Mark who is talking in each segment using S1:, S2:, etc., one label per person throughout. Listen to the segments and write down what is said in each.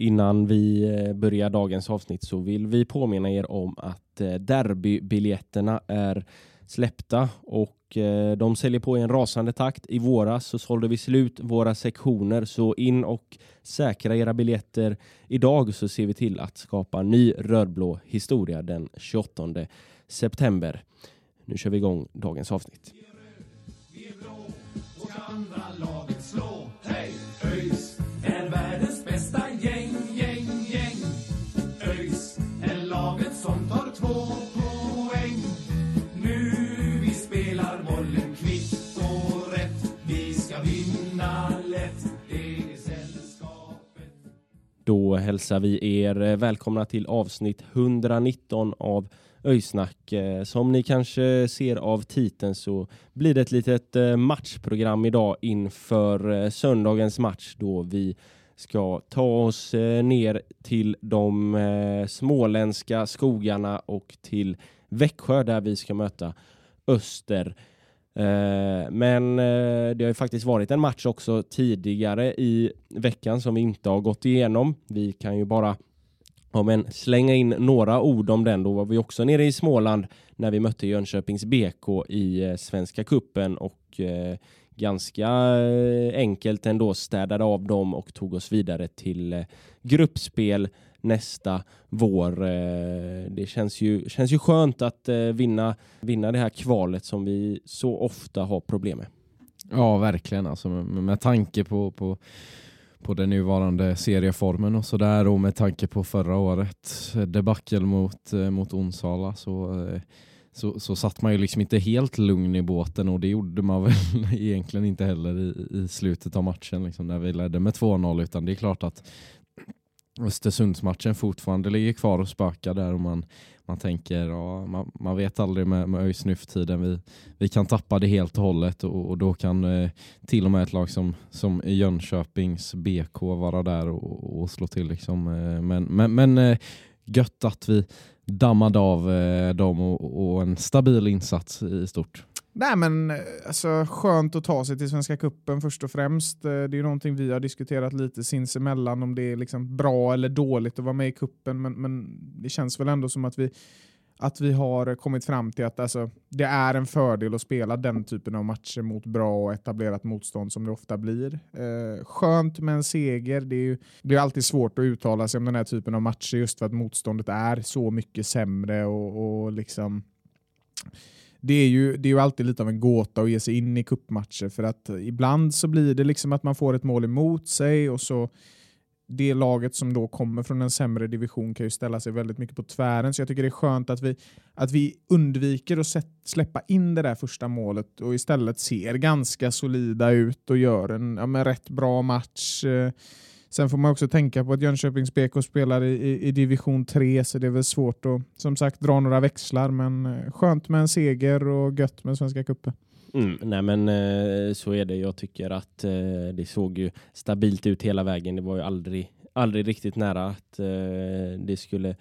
S1: Innan vi eh, börjar dagens avsnitt så vill vi påminna er om att eh, derbybiljetterna är släppta och eh, de säljer på i en rasande takt. I våras så sålde vi slut våra sektioner så in och säkra era biljetter. Idag så ser vi till att skapa ny rödblå historia den 28 september. Nu kör vi igång dagens avsnitt. Då hälsar vi er eh, välkomna till avsnitt 119 av Öjsnack. Eh, som ni kanske ser av titeln så blir det ett litet eh, matchprogram idag inför söndagens match då vi ska ta oss ner till de småländska skogarna och till Växjö där vi ska möta Öster. Eh, men eh, det har ju faktiskt varit en match också tidigare i veckan som vi inte har gått igenom. Vi kan ju bara Ja, men slänga in några ord om den. Då var vi också nere i Småland när vi mötte Jönköpings BK i eh, Svenska kuppen och ganska enkelt ändå städade av dem och tog oss vidare till gruppspel nästa vår. Eh, det känns ju, känns ju skönt att eh, vinna, vinna det här kvalet som vi så ofta har problem med.
S2: Ja, verkligen. Alltså, med, med tanke på, på, på den nuvarande serieformen och sådär och med tanke på förra året eh, debacle mot, mot Onsala så, så, så satt man ju liksom inte helt lugn i båten och det gjorde man väl egentligen inte heller i, i slutet av matchen liksom, när vi ledde med 2-0 utan det är klart att Östersundsmatchen fortfarande ligger kvar och spökar där och man, man tänker, ja, man, man vet aldrig med, med ÖIS tiden vi, vi kan tappa det helt och hållet och, och då kan eh, till och med ett lag som, som Jönköpings BK vara där och, och slå till. Liksom. Eh, men men, men eh, gött att vi dammade av eh, dem och, och en stabil insats i stort.
S3: Nej men alltså, skönt att ta sig till Svenska Kuppen först och främst. Eh, det är ju någonting vi har diskuterat lite sinsemellan om det är liksom bra eller dåligt att vara med i kuppen men, men det känns väl ändå som att vi, att vi har kommit fram till att alltså, det är en fördel att spela den typen av matcher mot bra och etablerat motstånd som det ofta blir. Eh, skönt med en seger. Det är ju det är alltid svårt att uttala sig om den här typen av matcher just för att motståndet är så mycket sämre och, och liksom det är, ju, det är ju alltid lite av en gåta att ge sig in i kuppmatcher för att ibland så blir det liksom att man får ett mål emot sig och så det laget som då kommer från en sämre division kan ju ställa sig väldigt mycket på tvären. Så jag tycker det är skönt att vi, att vi undviker att sätt, släppa in det där första målet och istället ser ganska solida ut och gör en ja, men rätt bra match. Eh, Sen får man också tänka på att Jönköpings BK spelar i, i, i division 3 så det är väl svårt att som sagt dra några växlar men eh, skönt med en seger och gött med Svenska cupen.
S1: Mm, nej men eh, så är det. Jag tycker att eh, det såg ju stabilt ut hela vägen. Det var ju aldrig, aldrig riktigt nära att eh, det skulle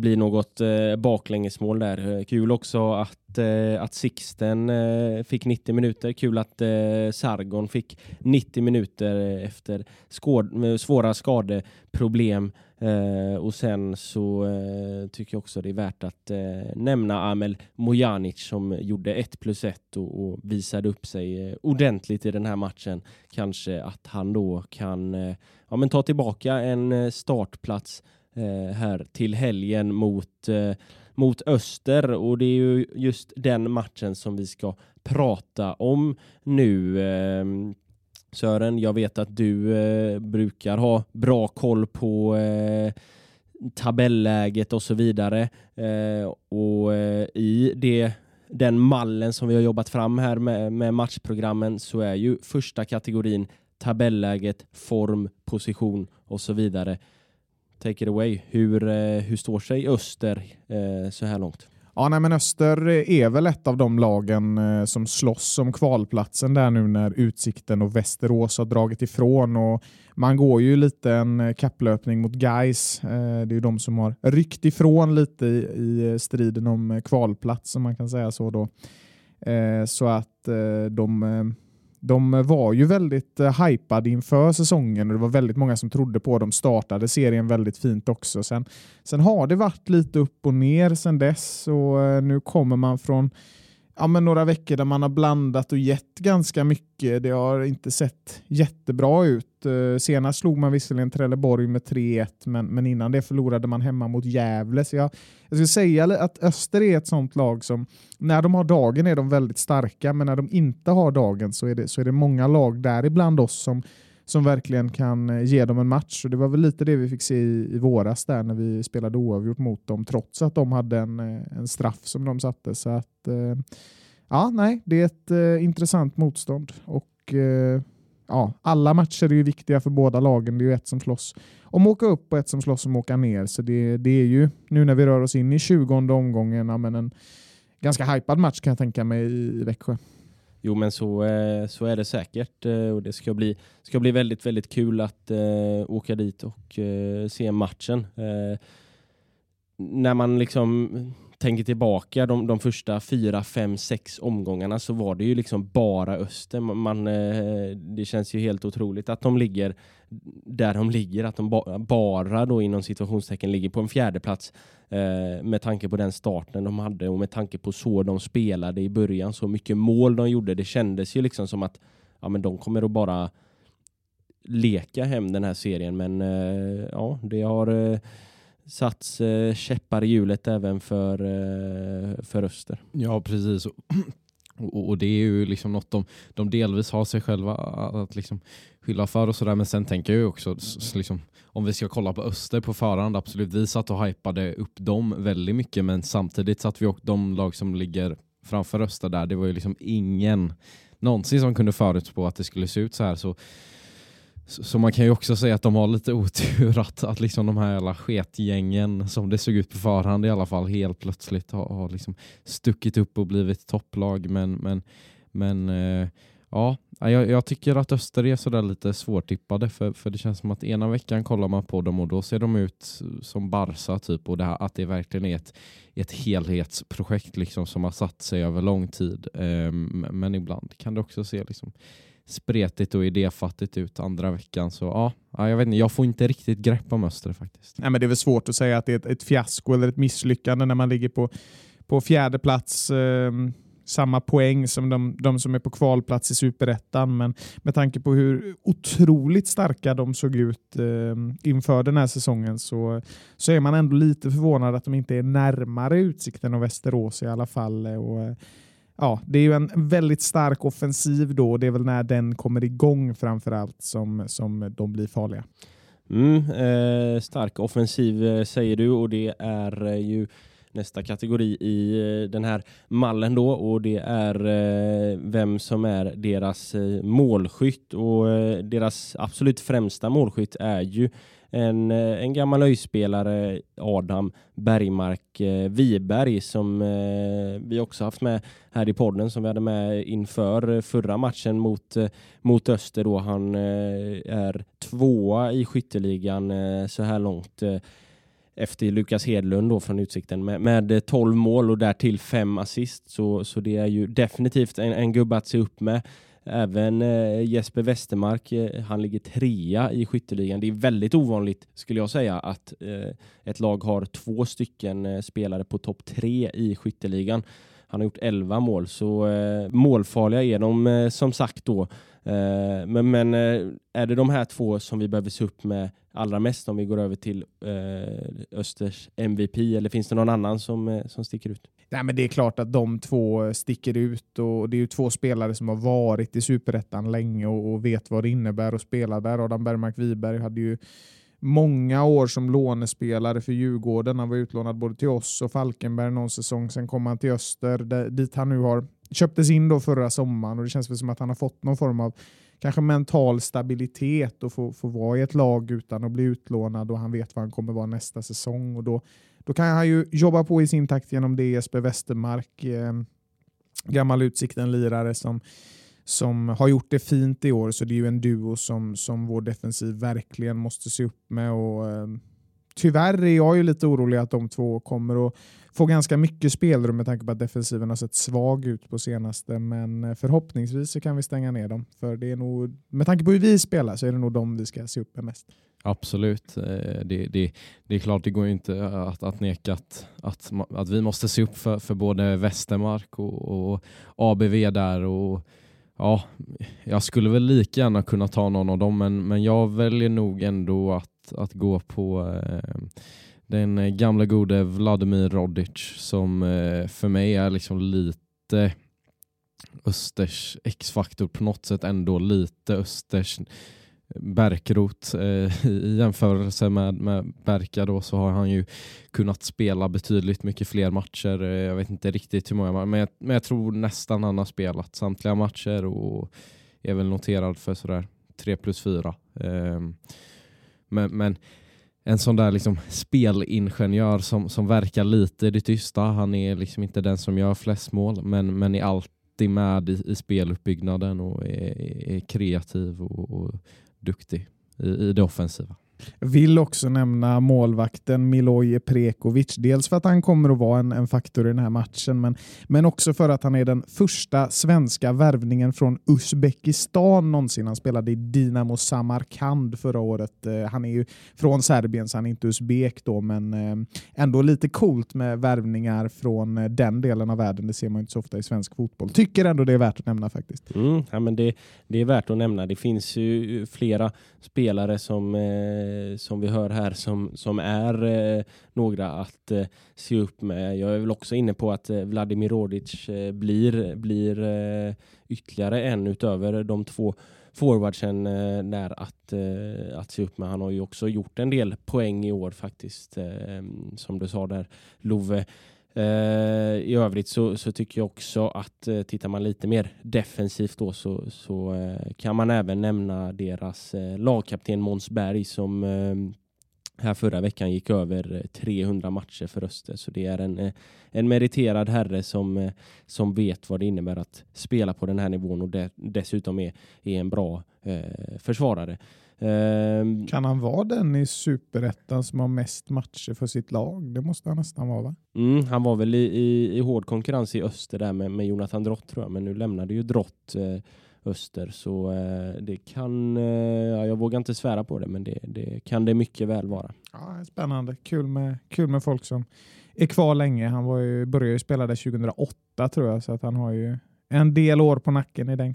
S1: blir något eh, baklängesmål där. Eh, kul också att, eh, att Sixten eh, fick 90 minuter. Kul att eh, Sargon fick 90 minuter efter skåd, eh, svåra skadeproblem. Eh, och sen så eh, tycker jag också det är värt att eh, nämna Amel Mojanic som gjorde 1 plus 1 och, och visade upp sig eh, ordentligt i den här matchen. Kanske att han då kan eh, ja, men ta tillbaka en eh, startplats eh, Eh, här till helgen mot, eh, mot Öster och det är ju just den matchen som vi ska prata om nu. Eh, Sören, jag vet att du eh, brukar ha bra koll på eh, tabelläget och så vidare. Eh, och i det, den mallen som vi har jobbat fram här med, med matchprogrammen så är ju första kategorin tabelläget, form, position och så vidare. Take it away. Hur, eh, hur står sig Öster eh, så här långt?
S3: Ja, nej, men Öster är väl ett av de lagen eh, som slåss om kvalplatsen där nu när Utsikten och Västerås har dragit ifrån. Och man går ju lite en kapplöpning mot Gais. Det är ju de som har ryckt ifrån lite i, striden om kvalplats, om man kan säga så. då. Så att de de var ju väldigt eh, hypade inför säsongen och det var väldigt många som trodde på dem. Startade serien väldigt fint också. Sen, sen har det varit lite upp och ner sen dess och eh, nu kommer man från ja, men några veckor där man har blandat och gett ganska mycket. Det har inte sett jättebra ut. Eh, senast slog man visserligen Trelleborg med 3-1, men, men innan det förlorade man hemma mot Gävle. Så jag, jag skulle säga att Öster är ett sånt lag som, när de har dagen är de väldigt starka, men när de inte har dagen så är det, så är det många lag, däribland oss, som, som verkligen kan eh, ge dem en match. Och det var väl lite det vi fick se i, i våras där när vi spelade oavgjort mot dem, trots att de hade en, eh, en straff som de satte. Så att, eh, ja, nej, det är ett eh, intressant motstånd. Och eh, ja, alla matcher är ju viktiga för båda lagen. Det är ju ett som slåss om att åka upp och ett som slåss om att åka ner. Så det, det är ju, nu när vi rör oss in i 20 omgången, ja, men en ganska hypad match kan jag tänka mig i, i Växjö.
S1: Jo men så, eh, så är det säkert eh, och det ska bli, ska bli väldigt, väldigt kul att eh, åka dit och se matchen. När man liksom tänker tillbaka de, de första fyra, fem, sex omgångarna så var det ju liksom bara Öster. Man, eh, det känns ju helt otroligt att de ligger där de ligger, att de ba, bara då inom situationstecken ligger på en fjärde plats eh, med tanke på den starten de hade och med tanke på så de spelade i början, så mycket mål de gjorde. Det kändes ju liksom som att ja, men de kommer att bara leka hem den här serien, men eh, ja, det har eh, satts eh, käppar i hjulet även för, eh, för Öster.
S2: Ja, precis. Och, och, det är ju liksom något de, de delvis har sig själva att liksom skylla för och sådär. Men sen tänker jag ju också, liksom, om vi ska kolla på Öster på förhand, absolut, vi satt och hypade upp dem väldigt mycket. Men samtidigt satt vi och de lag som ligger framför Öster där, det var ju liksom ingen någonsin som kunde förutspå att det skulle se ut så här. Så så, så, man kan ju också säga att de har lite otur att, att liksom de här jävla sketgängen som det såg ut på förhand i alla fall helt plötsligt har, har liksom stuckit upp och blivit topplag. Men, men, men eh, ja, jag, jag, tycker att Öster är sådär lite svårtippade för, för det känns som att ena veckan kollar man på dem och då ser de ut som Barca typ och det här, att det verkligen är ett, ett helhetsprojekt liksom som har satt sig över lång tid. Eh, men ibland kan det också se liksom spretigt och idéfattigt ut andra veckan. Så ja, jag vet inte, jag får inte riktigt grepp om Öster faktiskt.
S3: Nej, men det är väl svårt att säga att det är ett, ett fiasko eller ett misslyckande när man ligger på, på fjärde plats. Eh, samma poäng som de, de som är på kvalplats i superettan. Men med tanke på hur otroligt starka de såg ut eh, inför den här säsongen så, så är man ändå lite förvånad att de inte är närmare Utsikten och Västerås i alla fall. Och, eh, ja, det är ju en väldigt stark offensiv då och det är väl när den kommer igång framförallt som, som de blir farliga.
S1: Mm, eh, stark offensiv eh, säger du och det är eh, ju nästa kategori i eh, den här mallen då och det är eh, vem som är deras eh, målskytt och deras absolut främsta målskytt är ju en, en gammal öjspelare, Adam Bergmark eh, Wiberg, som eh, vi också haft med här i podden, som vi hade med inför förra matchen mot, eh, mot Öster. Då. Han eh, är tvåa i skytteligan eh, så här långt efter Lukas Hedlund då från Utsikten med, med 12 mål och därtill fem assist. Så, så det är ju definitivt en, en gubbe att se upp med. Även eh, Jesper Westermark, eh, han ligger trea i skytteligan. Det är väldigt ovanligt skulle jag säga att eh, ett lag har två stycken eh, spelare på topp tre i skytteligan. Han har gjort 11 mål, så eh, målfarliga är de eh, som sagt då. Eh, men men eh, är det de här två som vi behöver se upp med allra mest om vi går över till eh, Östers MVP eller finns det någon annan som, eh, som sticker ut?
S3: Nej, men det är klart att de två sticker ut och det är ju två spelare som har varit i superettan länge och, och vet vad det innebär att spela där. Adam Bergmark Wiberg hade ju många år som lånespelare för Djurgården. Han var utlånad både till oss och Falkenberg någon säsong. Sen kom han till Öster där, dit han nu har köptes in då förra sommaren och det känns väl som att han har fått någon form av kanske mental stabilitet och få, få vara i ett lag utan att bli utlånad och han vet vad han kommer vara nästa säsong. Och då, då kan han ju jobba på i sin takt genom det Jesper Westermark, eh, gammal Utsikten-lirare som som har gjort det fint i år, så det är ju en duo som, som vår defensiv verkligen måste se upp med. Och, eh, tyvärr är jag ju lite orolig att de två kommer att få ganska mycket spelrum med tanke på att defensiven har sett svag ut på senaste, men eh, förhoppningsvis så kan vi stänga ner dem. För det är nog, med tanke på hur vi spelar så är det nog de vi ska se upp med mest.
S2: Absolut. Eh, det, det, det är klart, det går ju inte eh, att, att neka att, att, att vi måste se upp för, för både Westermark och, och ABV där. och ja, jag skulle väl lika gärna kunna ta någon av dem, men, men jag väljer nog ändå att, att gå på eh, den gamla gode Vladimir Rodic som eh, för mig är liksom lite Östers X-faktor på något sätt ändå lite Östers Berkrot Eh, I jämförelse med, med Berka då så har han ju kunnat spela betydligt mycket fler matcher. Eh, jag vet inte riktigt hur många, men jag, men jag tror nästan han har spelat samtliga matcher och är väl noterad för sådär 3 plus 4. Eh, men, men en sån där liksom spelingenjör som, som verkar lite i det tysta. Han är liksom inte den som gör flest mål, men, men är alltid med i, i speluppbyggnaden och är, är kreativ och, och duktig i, i det offensiva.
S3: Jag vill också nämna målvakten Miloje Prekovic. Dels för att han kommer att vara en, en, faktor i den här matchen, men, men också för att han är den första svenska värvningen från Uzbekistan någonsin. Han spelade i Dinamo Samarkand förra året. Eh, han är ju från Serbien, så han är inte uzbek då, men eh, ändå lite coolt med värvningar från eh, den delen av världen. Det ser man inte så ofta i svensk fotboll. Tycker ändå det är värt att nämna faktiskt.
S1: Mm, ja, men det, det är värt att nämna. Det finns ju flera spelare som Eh, Eh, som vi hör här som, som är eh, några att eh, se upp med. Jag är väl också inne på att eh, Vladimir Rodic eh, blir, blir ytterligare en utöver de två forwardsen där att, att se upp med. Han har ju också gjort en del poäng i år faktiskt, som du sa där Love. Eh, I övrigt så, så, tycker jag också att eh, tittar man lite mer defensivt då så, så eh, kan man även nämna deras lagkapten Måns Berg som här förra veckan gick över 300 matcher för Öster. Så det är en, en meriterad herre som, som vet vad det innebär att spela på den här nivån och de, dessutom är, är en bra eh, försvarare.
S3: Ehm, kan han vara den i superettan som har mest matcher för sitt lag? Det måste han nästan vara va?
S1: Mm, han var väl i, i, i, hård konkurrens i Öster där med, med Jonathan Drott tror jag, men nu lämnade ju Drott eh, Öster så eh, det kan, eh, ja, jag vågar inte svära på det, men det, det, kan det mycket väl vara.
S3: Ja, spännande, kul med, kul med folk som är kvar länge. Han var ju, började ju spela där 2008 tror jag, så att han har ju en del år på nacken i den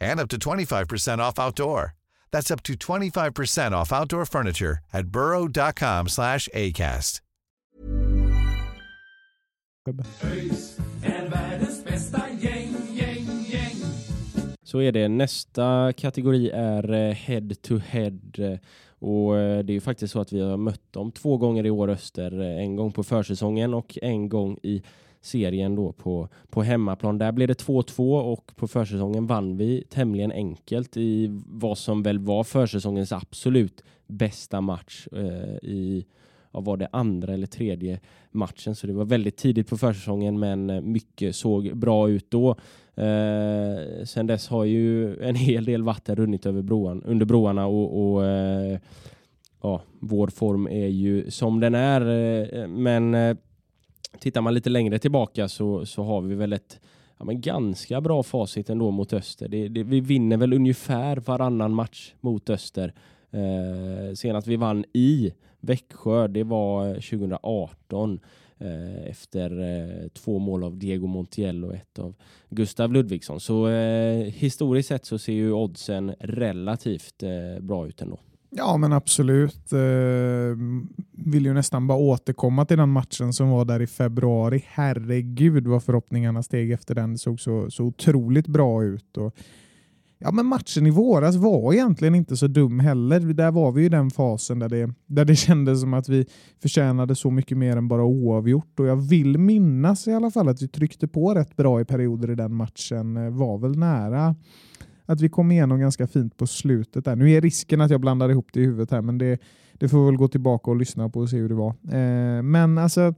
S4: and up to 25% off outdoor. That's up to 25% off outdoor furniture at burrow.com slash ACAST.
S1: Så är det. Nästa kategori är eh, head to head. Och eh, det är ju faktiskt så att vi har mött dem två gånger i år Öster. Eh, en gång på försäsongen och en gång i serien då på, på hemmaplan. Där blev det 2-2 och på försäsongen vann vi tämligen enkelt i vad som väl var försäsongens absolut bästa match eh, i ja, var det andra eller tredje matchen. Så det var väldigt tidigt på försäsongen men eh, mycket såg bra ut då. Eh, sen dess har ju en hel del vatten runnit över broan, under broarna och, och eh, ja, vår form är ju som den är. eh, Men eh, tittar man lite längre tillbaka så, så har vi väl ett ja, men ganska bra facit ändå mot Öster. Det, det, vi vinner väl ungefär varannan match mot Öster. Eh, senast vi vann i Växjö, det var eh, 2018 eh, efter eh, två mål av Diego Montiel och ett av Gustav Ludvigsson. Så eh, historiskt sett så ser ju oddsen relativt eh, bra ut ändå.
S3: Ja, men absolut. Eh, vill ju nästan bara återkomma till den matchen som var där i februari. Herregud vad förhoppningarna steg efter den. Det såg så, så otroligt bra ut. Och, ja, men matchen i våras var egentligen inte så dum heller. Där var vi i den fasen där det, där det kändes som att vi förtjänade så mycket mer än bara oavgjort. Och jag vill minnas i alla fall att vi tryckte på rätt bra i perioder i den matchen. Eh, var väl nära att vi kom igenom ganska fint på slutet. där. Nu är risken att jag blandar ihop det i huvudet här, men det, det får väl gå tillbaka och lyssna på och se hur det var. Eh, men alltså,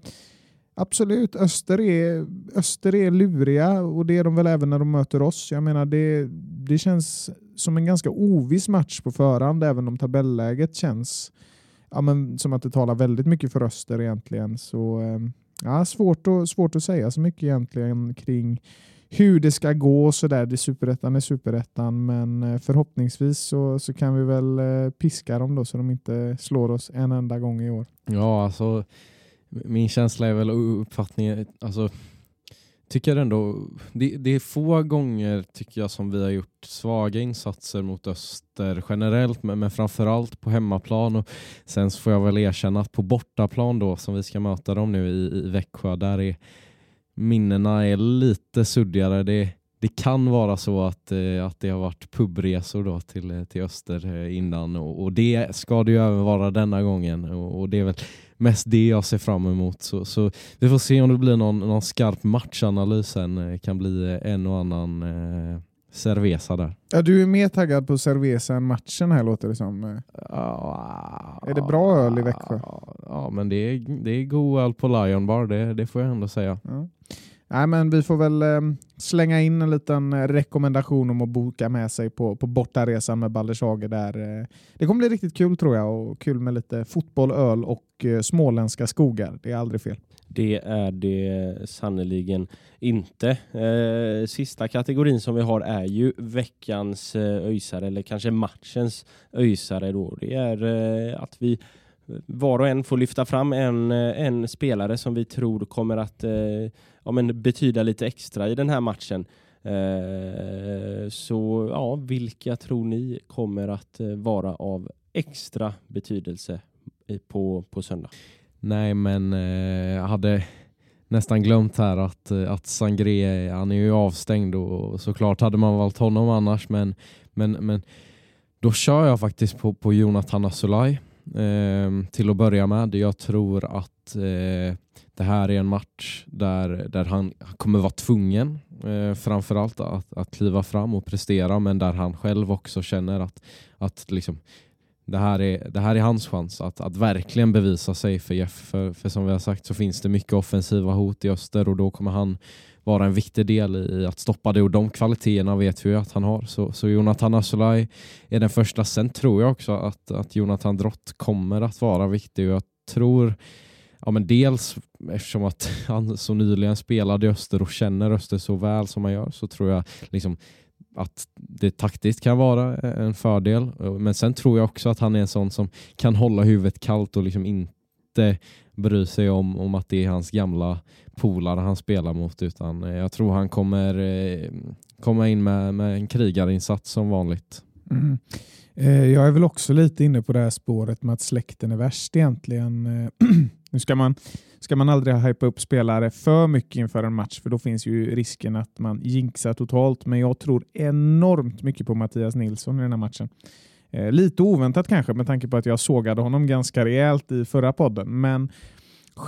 S3: absolut, Öster är, Öster är luriga och det är de väl även när de möter oss. Jag menar, det, det känns som en ganska oviss match på förhand, även om tabelläget känns ja, men, som att det talar väldigt mycket för Öster egentligen. Så eh, ja, svårt, att, svårt att säga så mycket egentligen kring hur det ska gå och sådär. Det superettan är superettan, men eh, förhoppningsvis så, så kan vi väl eh, piska dem då så de inte slår oss en enda gång i år.
S2: Ja, alltså min känsla är väl uppfattningen, uppfattning, alltså tycker ändå, det, det är få gånger tycker jag som vi har gjort svaga insatser mot Öster generellt, men, men framförallt på hemmaplan och sen så får jag väl erkänna att på bortaplan då som vi ska möta dem nu i, i Växjö, där är minnena är lite suddigare. Det, det kan vara så att, eh, att det har varit pubresor då till, eh, till Öster eh, innan och, och det ska det ju även vara denna gången och, och det är väl mest det jag ser fram emot. Så, så vi får se om det blir någon, någon skarp matchanalys sen. det kan bli en och annan eh, Cerveza där.
S3: Ja, du är mer taggad på Cerveza än matchen här låter det som. Eh, Är det bra öl i Växjö?
S2: Ja, men det är, det är god öl på Lion Bar, det, det får jag ändå säga.
S3: Ja. Nej, men vi får väl eh, slänga in en liten eh, rekommendation om att boka med sig på, på bortaresan med Baldershage där. Eh, det kommer bli riktigt kul tror jag och kul med lite fotboll, öl och eh, småländska skogar. Det är aldrig fel.
S1: Det är det sannoliken inte. Eh, sista kategorin som vi har är ju veckans eh, öjsare eller kanske matchens öjsare. Då. Det är eh, att vi var och en får lyfta fram en, eh, en spelare som vi tror kommer att eh, ja, men betyda lite extra i den här matchen. Eh, så ja, vilka tror ni kommer att eh, vara av extra betydelse på, på söndag?
S2: Nej, men eh, jag hade nästan glömt här att, eh, att Sangré, han är ju avstängd och såklart hade man valt honom annars, men, men, men då kör jag faktiskt på, på Jonathan Asulaj eh, till att börja med. Jag tror att eh, det här är en match där, där han kommer vara tvungen eh, framförallt att, att kliva fram och prestera men där han själv också känner att, att liksom, det, här är, det här är hans chans att, att verkligen bevisa sig för Jeff. För, för som vi har sagt så finns det mycket offensiva hot i öster och då kommer han vara en viktig del i att stoppa det och de kvaliteterna vet vi ju att han har. Så, så Jonathan Asolaj är den första. Sen tror jag också att, att Jonathan Drott kommer att vara viktig och jag tror Ja, men dels eftersom att han så nyligen spelade i Öster och känner Öster så väl som han gör så tror jag liksom att det taktiskt kan vara en fördel. Men sen tror jag också att han är en sån som kan hålla huvudet kallt och liksom inte bry sig om, om att det är hans gamla polare han spelar mot utan jag tror han kommer eh, komma in med, med en krigarinsats som vanligt.
S3: Mm. Eh, jag är väl också lite inne på det här spåret med att släkten är värst egentligen. Eh, nu ska man, ska man aldrig hypa upp spelare för mycket inför en match för då finns ju risken att man jinxar totalt. Men jag tror enormt mycket på Mattias Nilsson i den här matchen. Eh, lite oväntat kanske med tanke på att jag sågade honom ganska rejält i förra podden. Men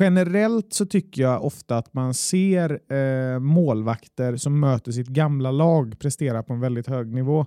S3: generellt så tycker jag ofta att man ser eh, målvakter som möter sitt gamla lag prestera på en väldigt hög nivå.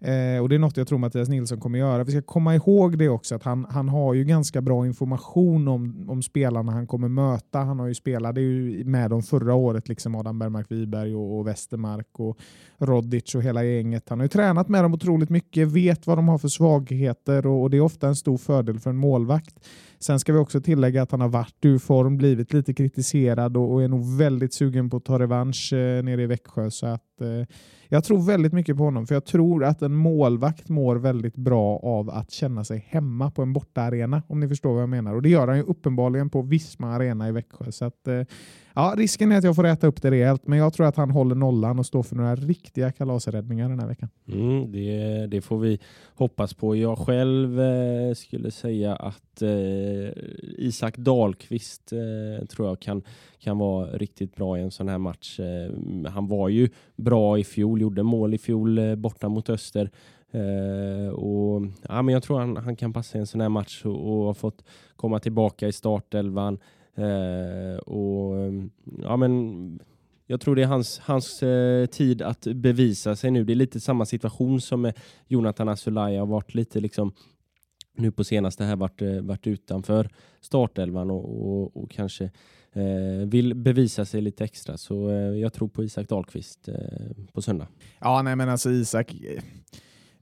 S3: Eh, och Det är något jag tror Mattias Nilsson kommer göra. Vi ska komma ihåg det också att han, han har ju ganska bra information om, om spelarna han kommer möta. Han har ju spelat ju med dem förra året, liksom Adam Bergmark Wiberg och, och Westermark och Rodic och hela gänget. Han har ju tränat med dem otroligt mycket, vet vad de har för svagheter och, och det är ofta en stor fördel för en målvakt. Sen ska vi också tillägga att han har varit ur form, blivit lite kritiserad och, och är nog väldigt sugen på att ta revansch eh, nere i Växjö. Så att, eh, jag tror väldigt mycket på honom, för jag tror att en målvakt mår väldigt bra av att känna sig hemma på en bortaarena, om ni förstår vad jag menar. Och det gör han ju uppenbarligen på Visma Arena i Växjö. Så att, eh, ja, risken är att jag får äta upp det rejält, men jag tror att han håller nollan och står för några riktiga kalasräddningar den här veckan.
S1: Mm, det, det får vi hoppas på. Jag själv eh, skulle säga att eh, Isak Dahlqvist eh, tror jag kan, kan vara riktigt bra i en sån här match. Eh, han var ju bra i fjol, gjorde mål i fjol eh, borta mot Öster. Uh, och, ja, men jag tror han, han kan passa i en sån här match och, och har fått komma tillbaka i startelvan. Eh, och, ehm, ja, men, jag tror det är hans, hans eh, tid att bevisa sig nu. Det är lite samma situation som med Jonathan Asulaj har varit lite liksom nu på senaste här varit, eh, varit utanför startelvan och, och, och kanske eh, vill bevisa sig lite extra. Så eh, jag tror på Isak Dahlqvist på söndag.
S3: Ja, nej men alltså Isak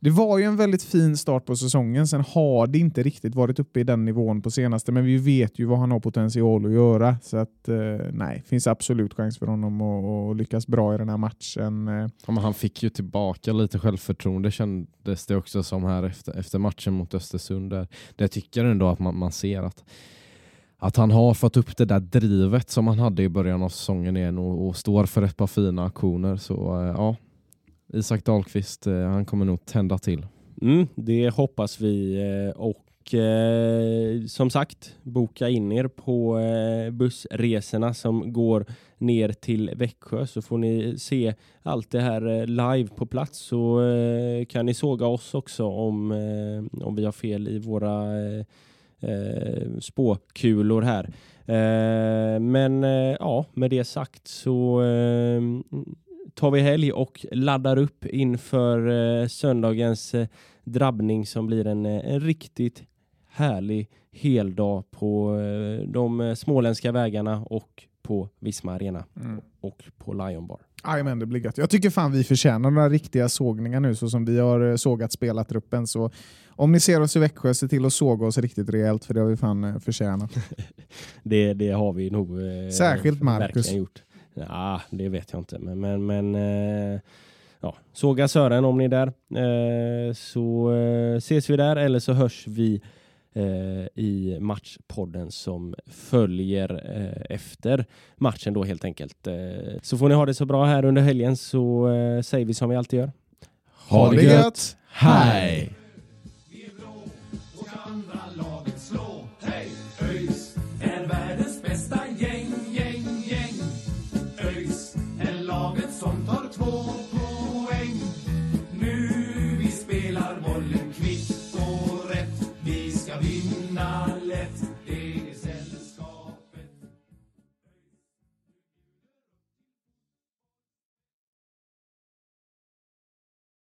S3: det var ju en väldigt fin start på säsongen. Sen har det inte riktigt varit uppe i den nivån på senaste, men vi vet ju vad han har potential att göra. Så att eh, nej, finns absolut chans för honom att, att lyckas bra i den här matchen.
S2: Ja, han fick ju tillbaka lite självförtroende kändes det också som här efter, efter matchen mot Östersund. Där, där jag tycker ändå att man, man ser att att han har fått upp det där drivet som han hade i början av säsongen igen och, och står för ett par fina aktioner. Så eh, ja, Isak Dahlqvist, eh, han kommer nog tända till.
S1: Mm, det hoppas vi eh, och eh, som sagt boka in er på eh, bussresorna som går ner till Växjö så får ni se allt det här eh, live på plats så eh, kan ni såga oss också om, om vi har fel i våra eh, spåkulor här. men ja, med det sagt så tar vi helg och laddar upp inför eh, söndagens eh, drabbning som blir en, eh, en riktigt härlig heldag på eh, de eh, småländska vägarna och på Visma Arena mm. och på Lion Bar.
S3: Jajamän, det blir gött. Jag tycker fan vi förtjänar några riktiga sågningar nu så som vi har eh, sågat spelartruppen. Så om ni ser oss i Växjö, se till att såga oss riktigt rejält för det har vi fan förtjänat.
S1: det, det har vi nog
S3: Särskilt Marcus.
S1: gjort. Ja, det vet jag inte. Men, men, men eh, ja, såga Sören om ni är där. Eh, så eh, ses vi där eller så hörs vi eh, i matchpodden som följer eh, efter matchen då helt enkelt. Eh, så får ni ha det så bra här under helgen så säger vi som vi alltid gör.
S3: Ha det gött!
S2: Hej!